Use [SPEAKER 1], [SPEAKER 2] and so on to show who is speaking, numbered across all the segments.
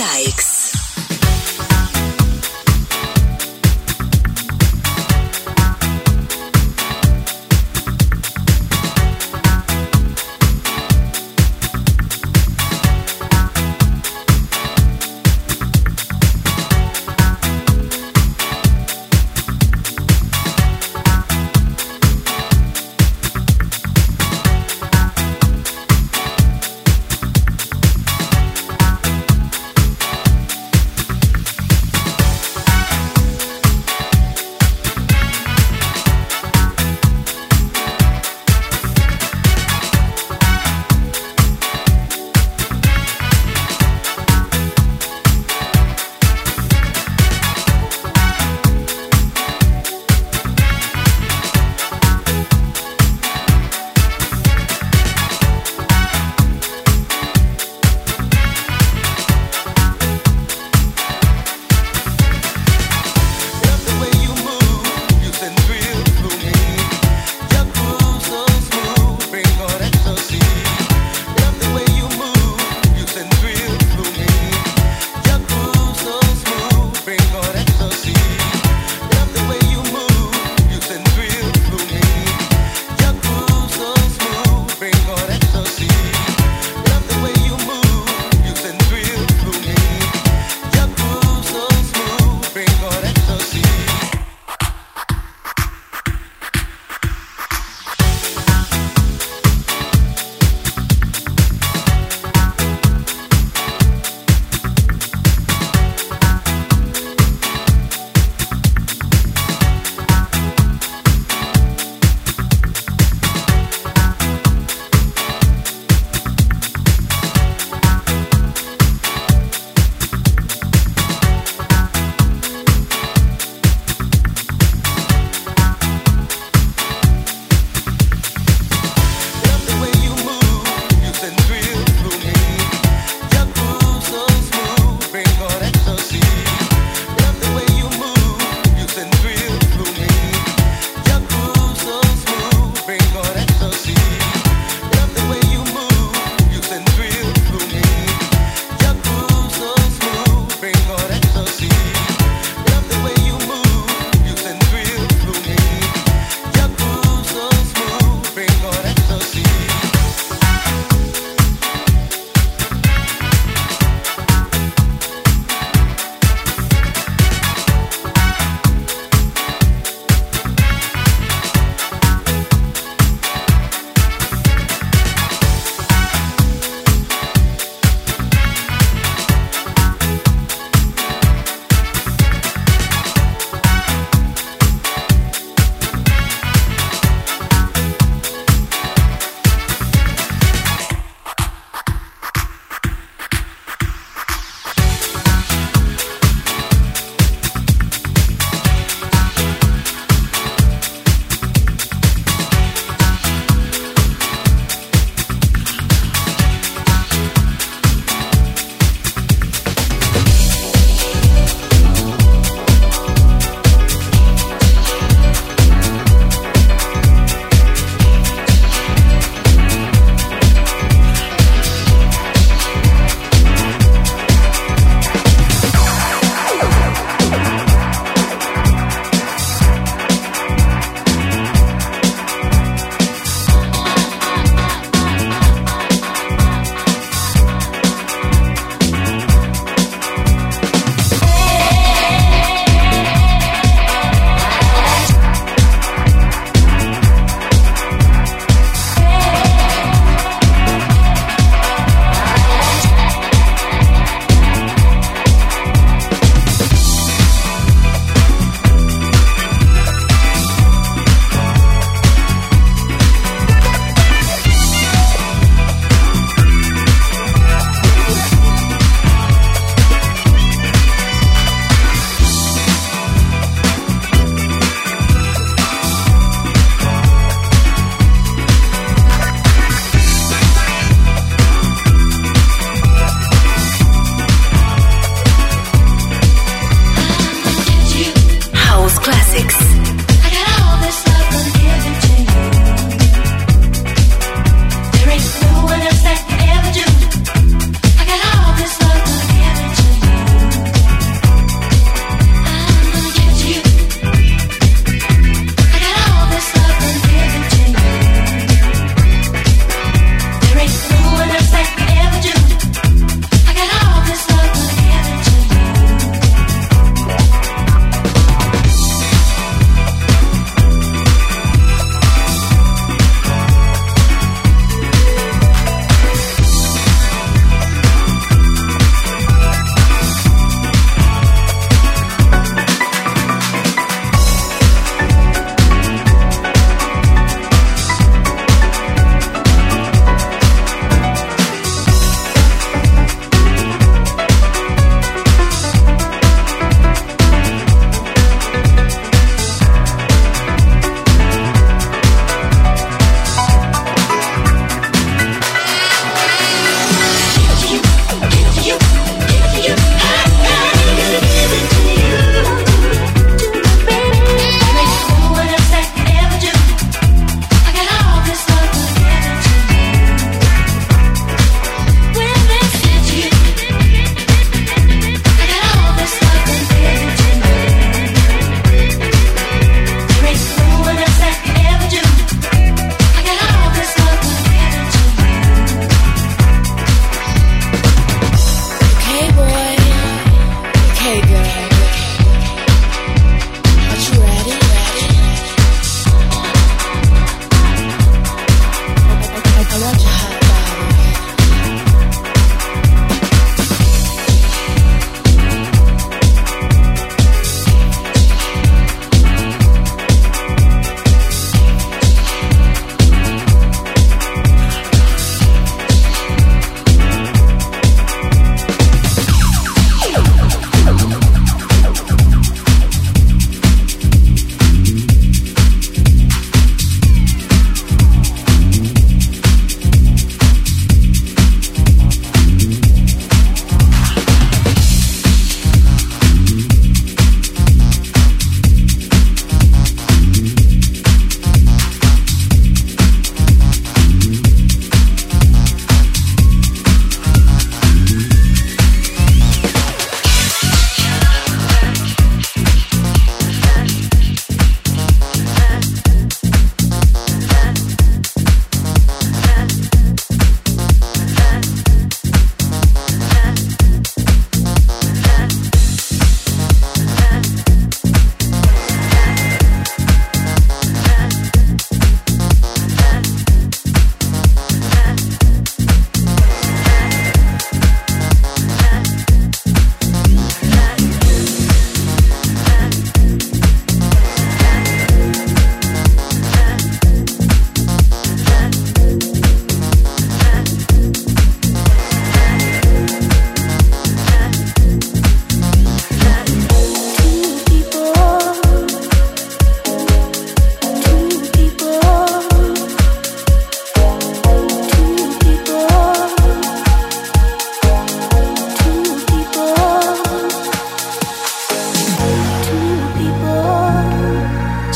[SPEAKER 1] Sykes.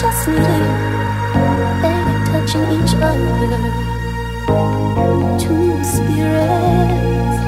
[SPEAKER 2] just they
[SPEAKER 3] are touching each other. Two spirits,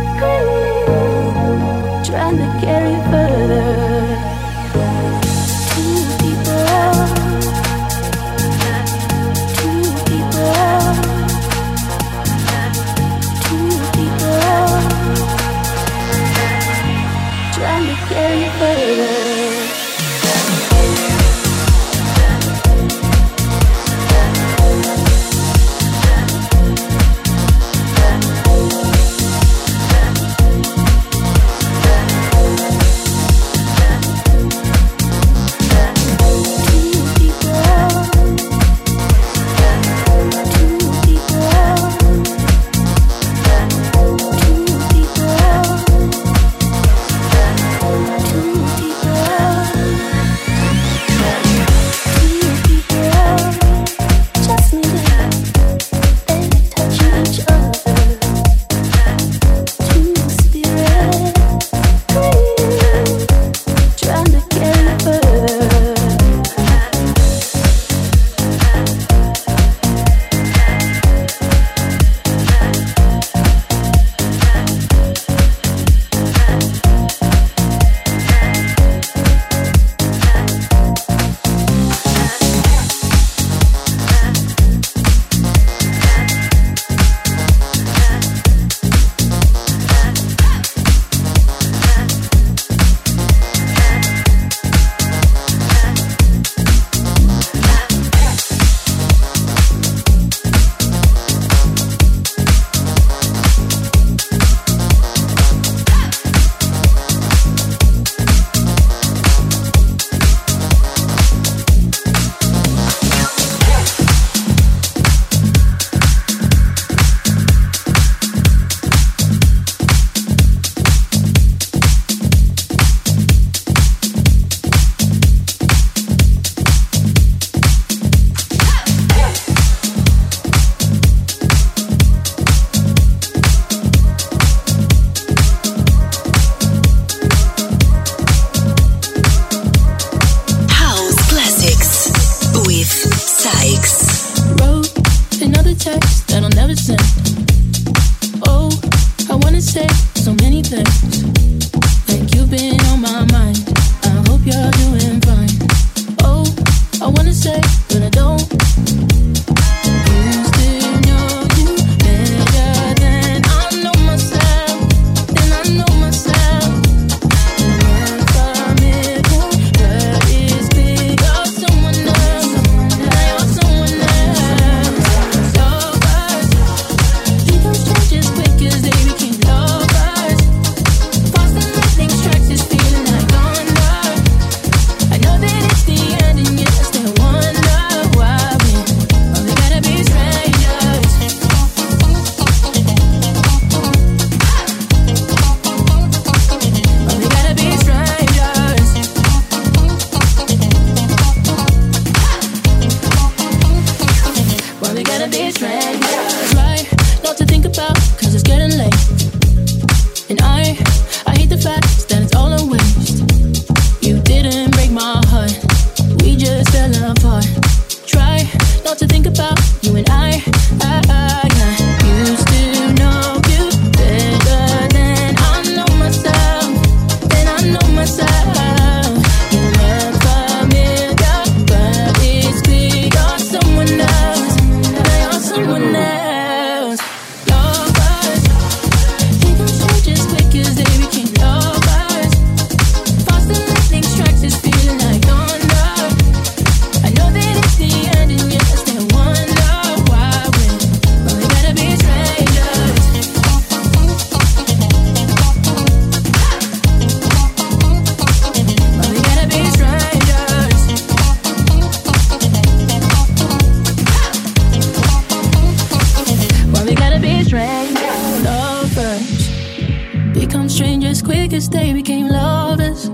[SPEAKER 3] darkest day became lovers.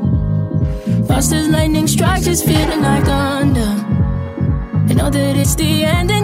[SPEAKER 3] Fast as lightning strikes, it's feeling like thunder. I
[SPEAKER 4] know that it's
[SPEAKER 5] the end.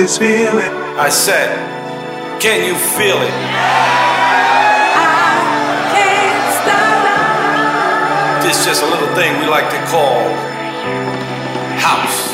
[SPEAKER 6] this feeling.
[SPEAKER 5] I said, Can you feel it?
[SPEAKER 7] I can't stop.
[SPEAKER 5] It's just a little thing we like to call house.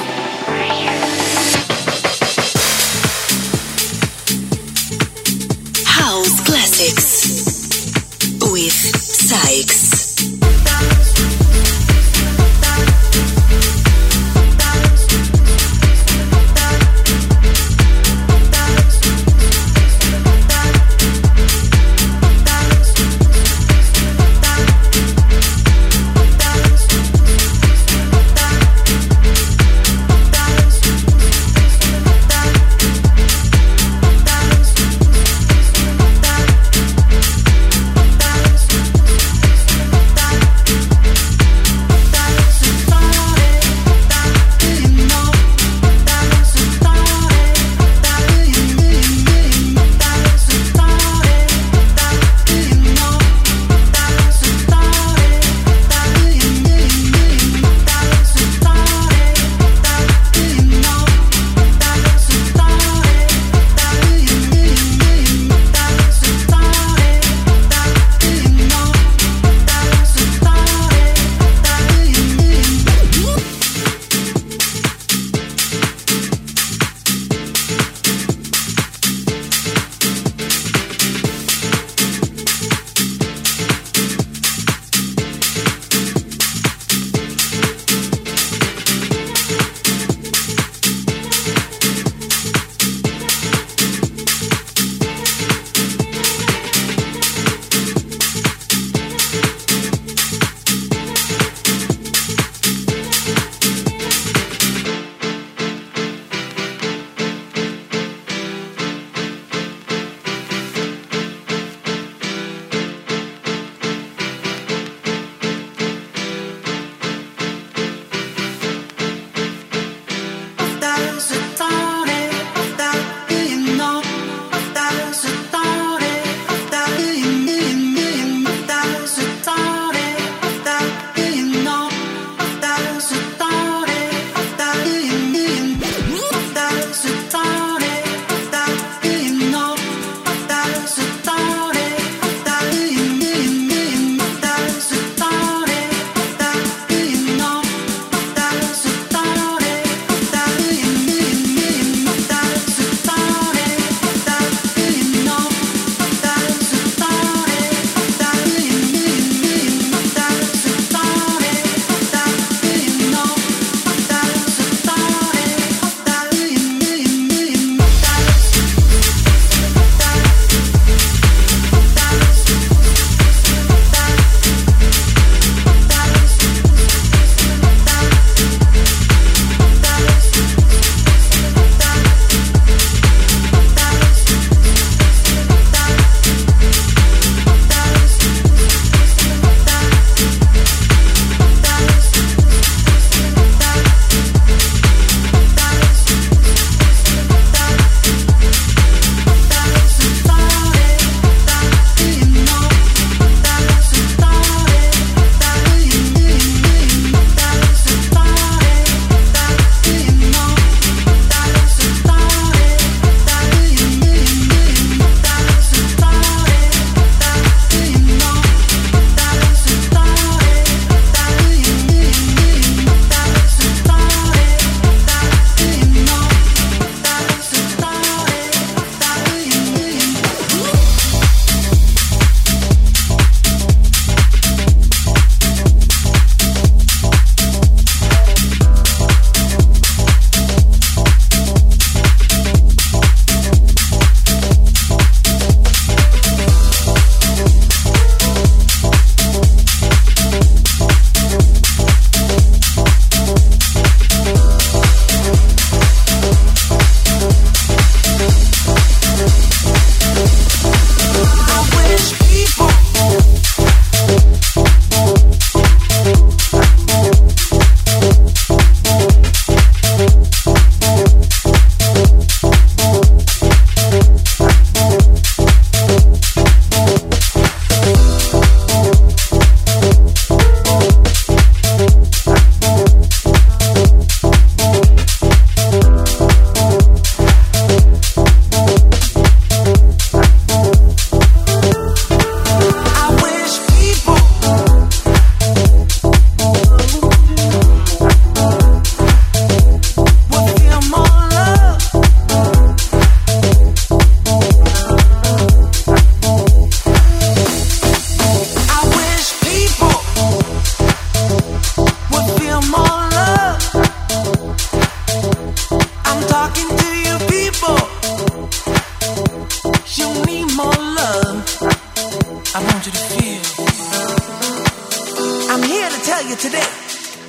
[SPEAKER 5] Today,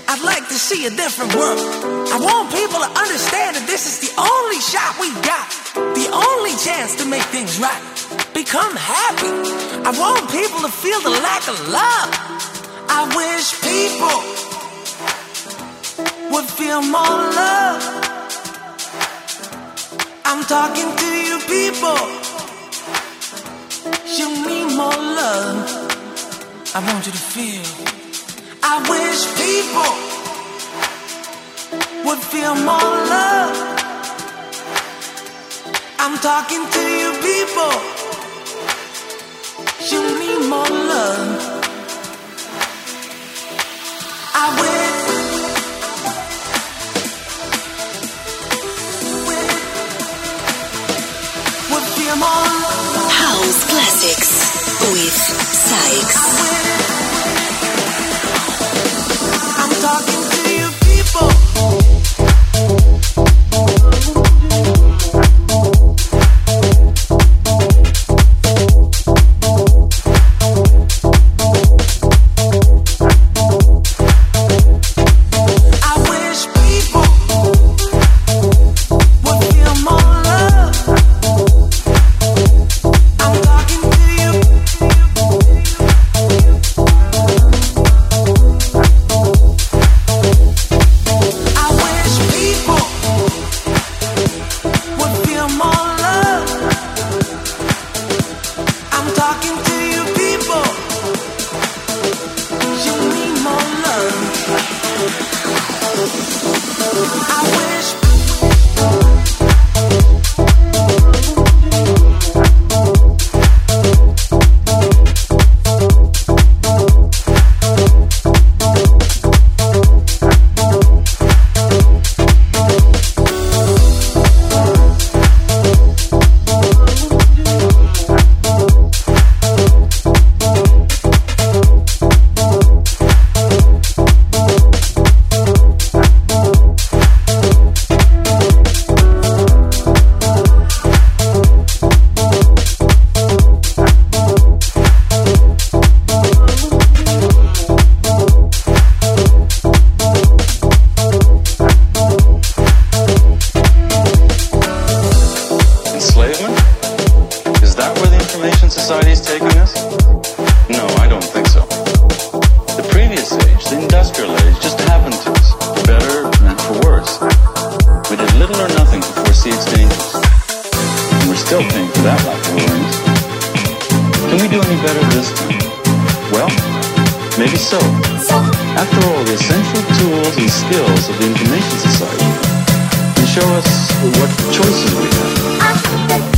[SPEAKER 5] I'd like to see a different world. I want people to understand that this is the only shot we got, the only chance to make things right. Become happy. I want people to feel the lack of love. I wish people would feel more love. I'm talking to you people. You need more love. I want you to feel. I wish people would feel more love. I'm talking to you people. You need more love. I wish. Would feel more.
[SPEAKER 1] House Classics with
[SPEAKER 8] SAIX. Better? Well, maybe so. After all, the essential tools and skills of the information society can show us what choices we have.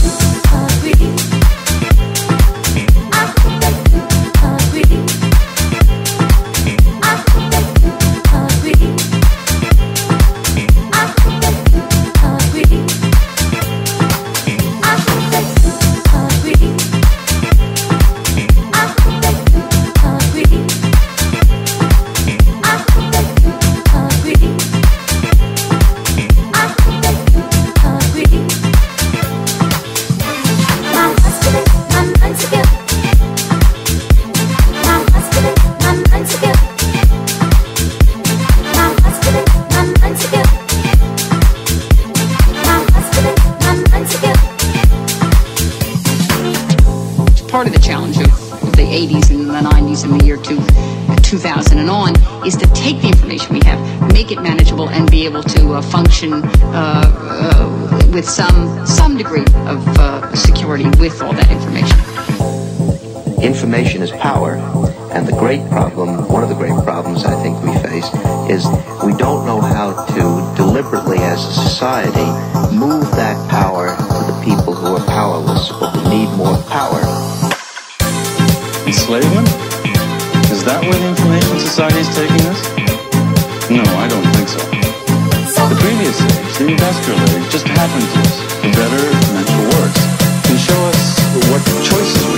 [SPEAKER 9] Be able to uh, function uh, uh, with some some degree of uh, security with all that information.
[SPEAKER 10] Information is power, and the great problem, one of the great problems I think we face, is we don't know how to deliberately, as a society, move that power to the people who are powerless or who need more power.
[SPEAKER 8] Enslavement? Is that where the information society is taking us? No, I don't think so. The previous age, the industrial age, just happened to us, for better and for worse, can show us what choices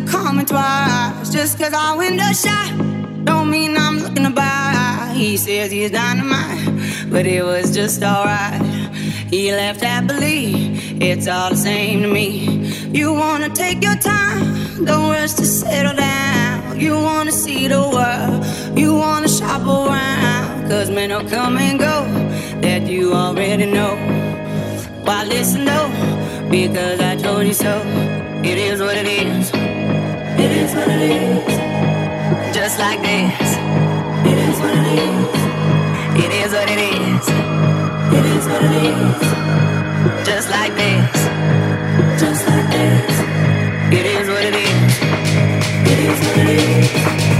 [SPEAKER 11] to me twice. Just cause our window shot, don't mean I'm looking to buy. He says he's dynamite, but it was just alright. He left happily, it's all the same to me. You wanna take your time, don't rush to settle down. You wanna see the world, you wanna shop around. Cause men will come and go that you already know. Why listen though? Because I told you so. It is what it is. It is what it is. Just like this. It is what it is. It is what it is. It is what it is. Just like this. Just like this. It is what it is. It is what it is.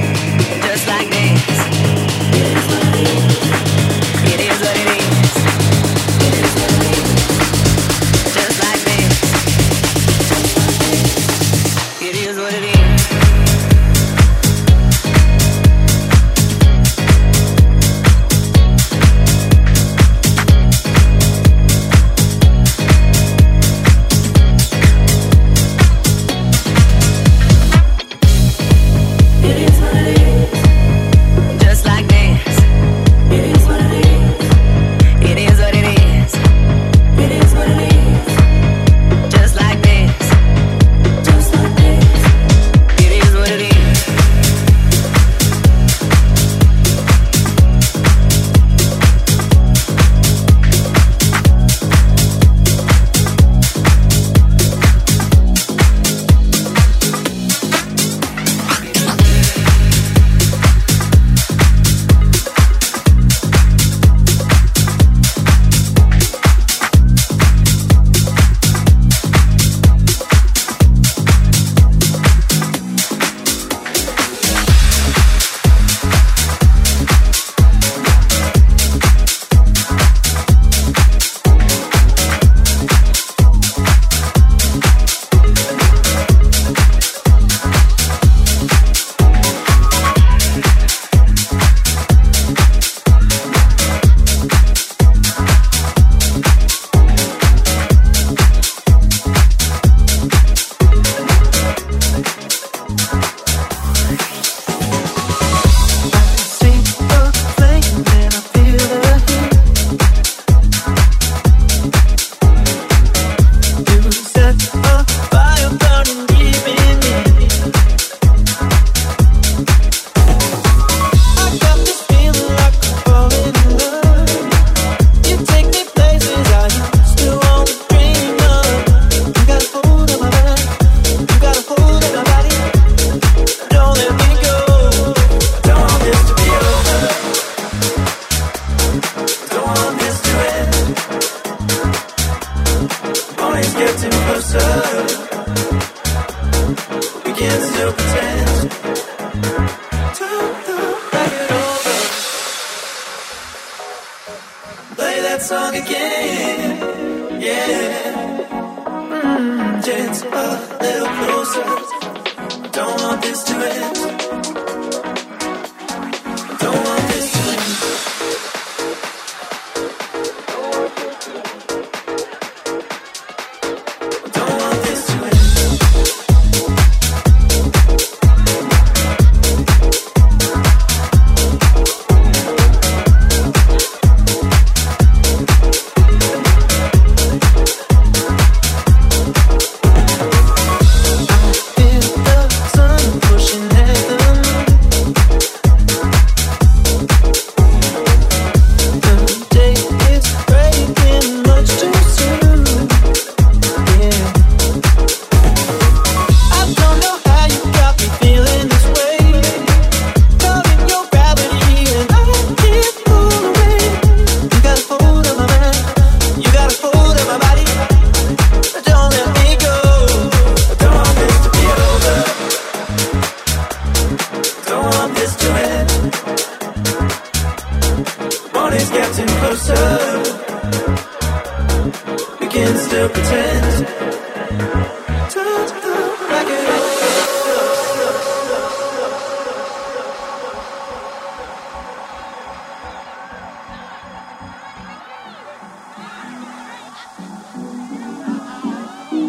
[SPEAKER 5] can still pretend.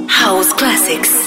[SPEAKER 5] House Classics.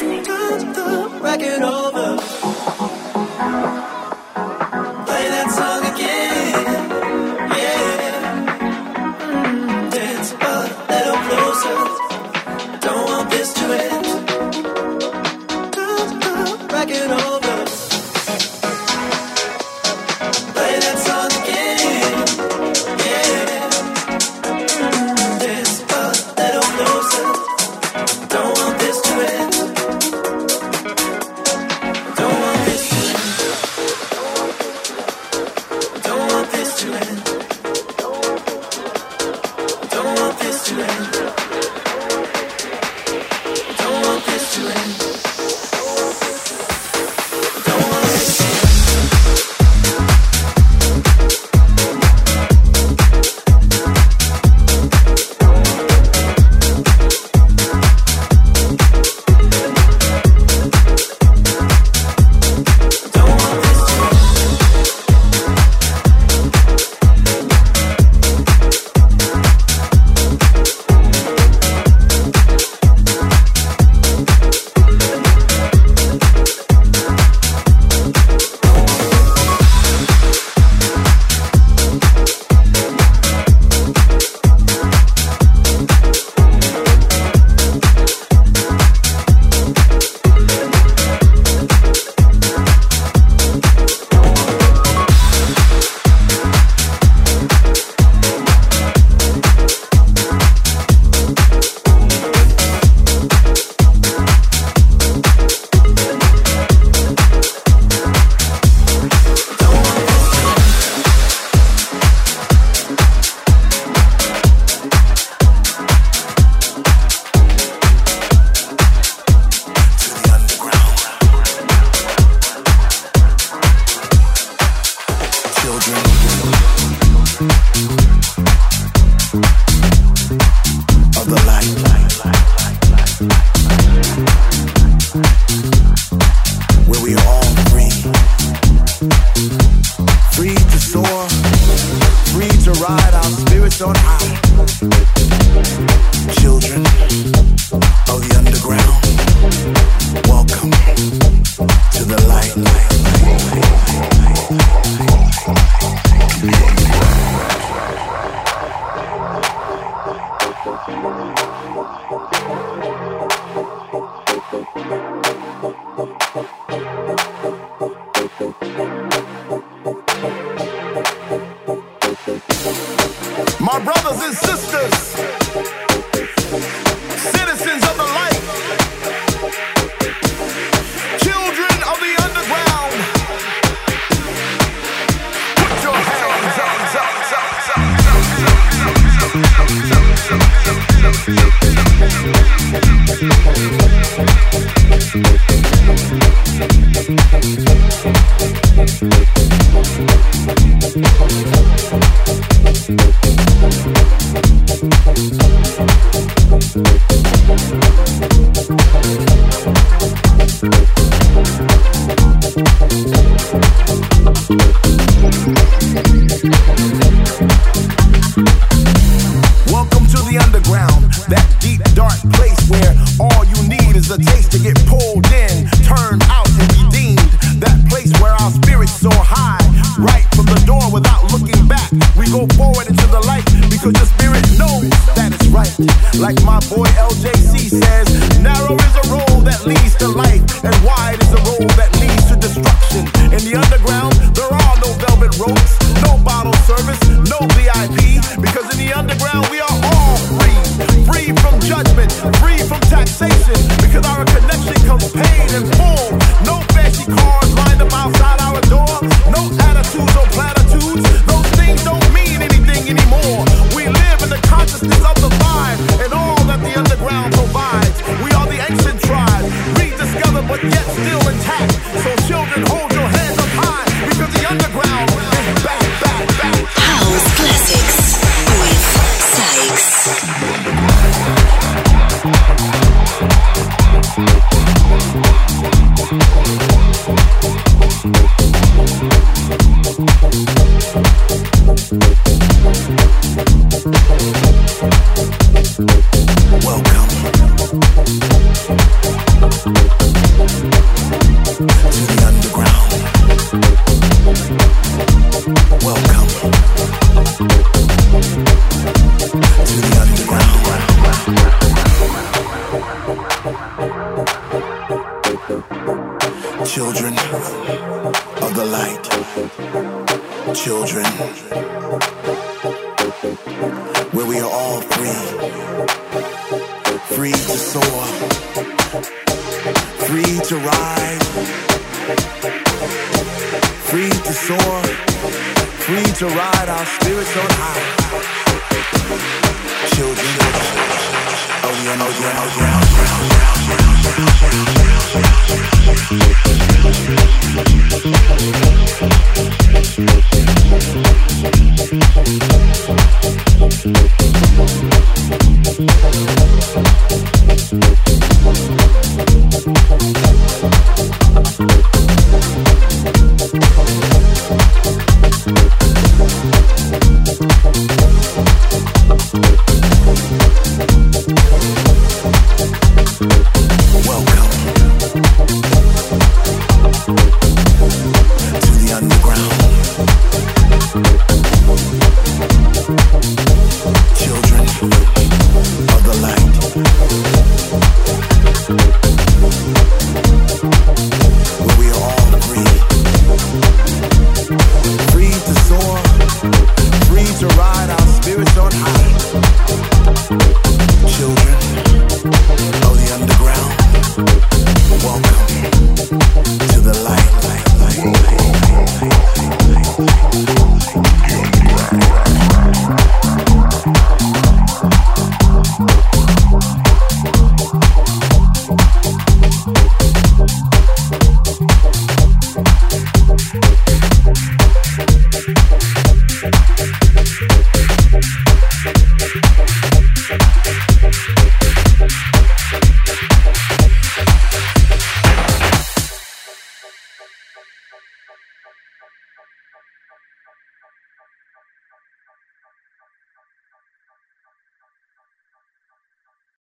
[SPEAKER 5] brothers and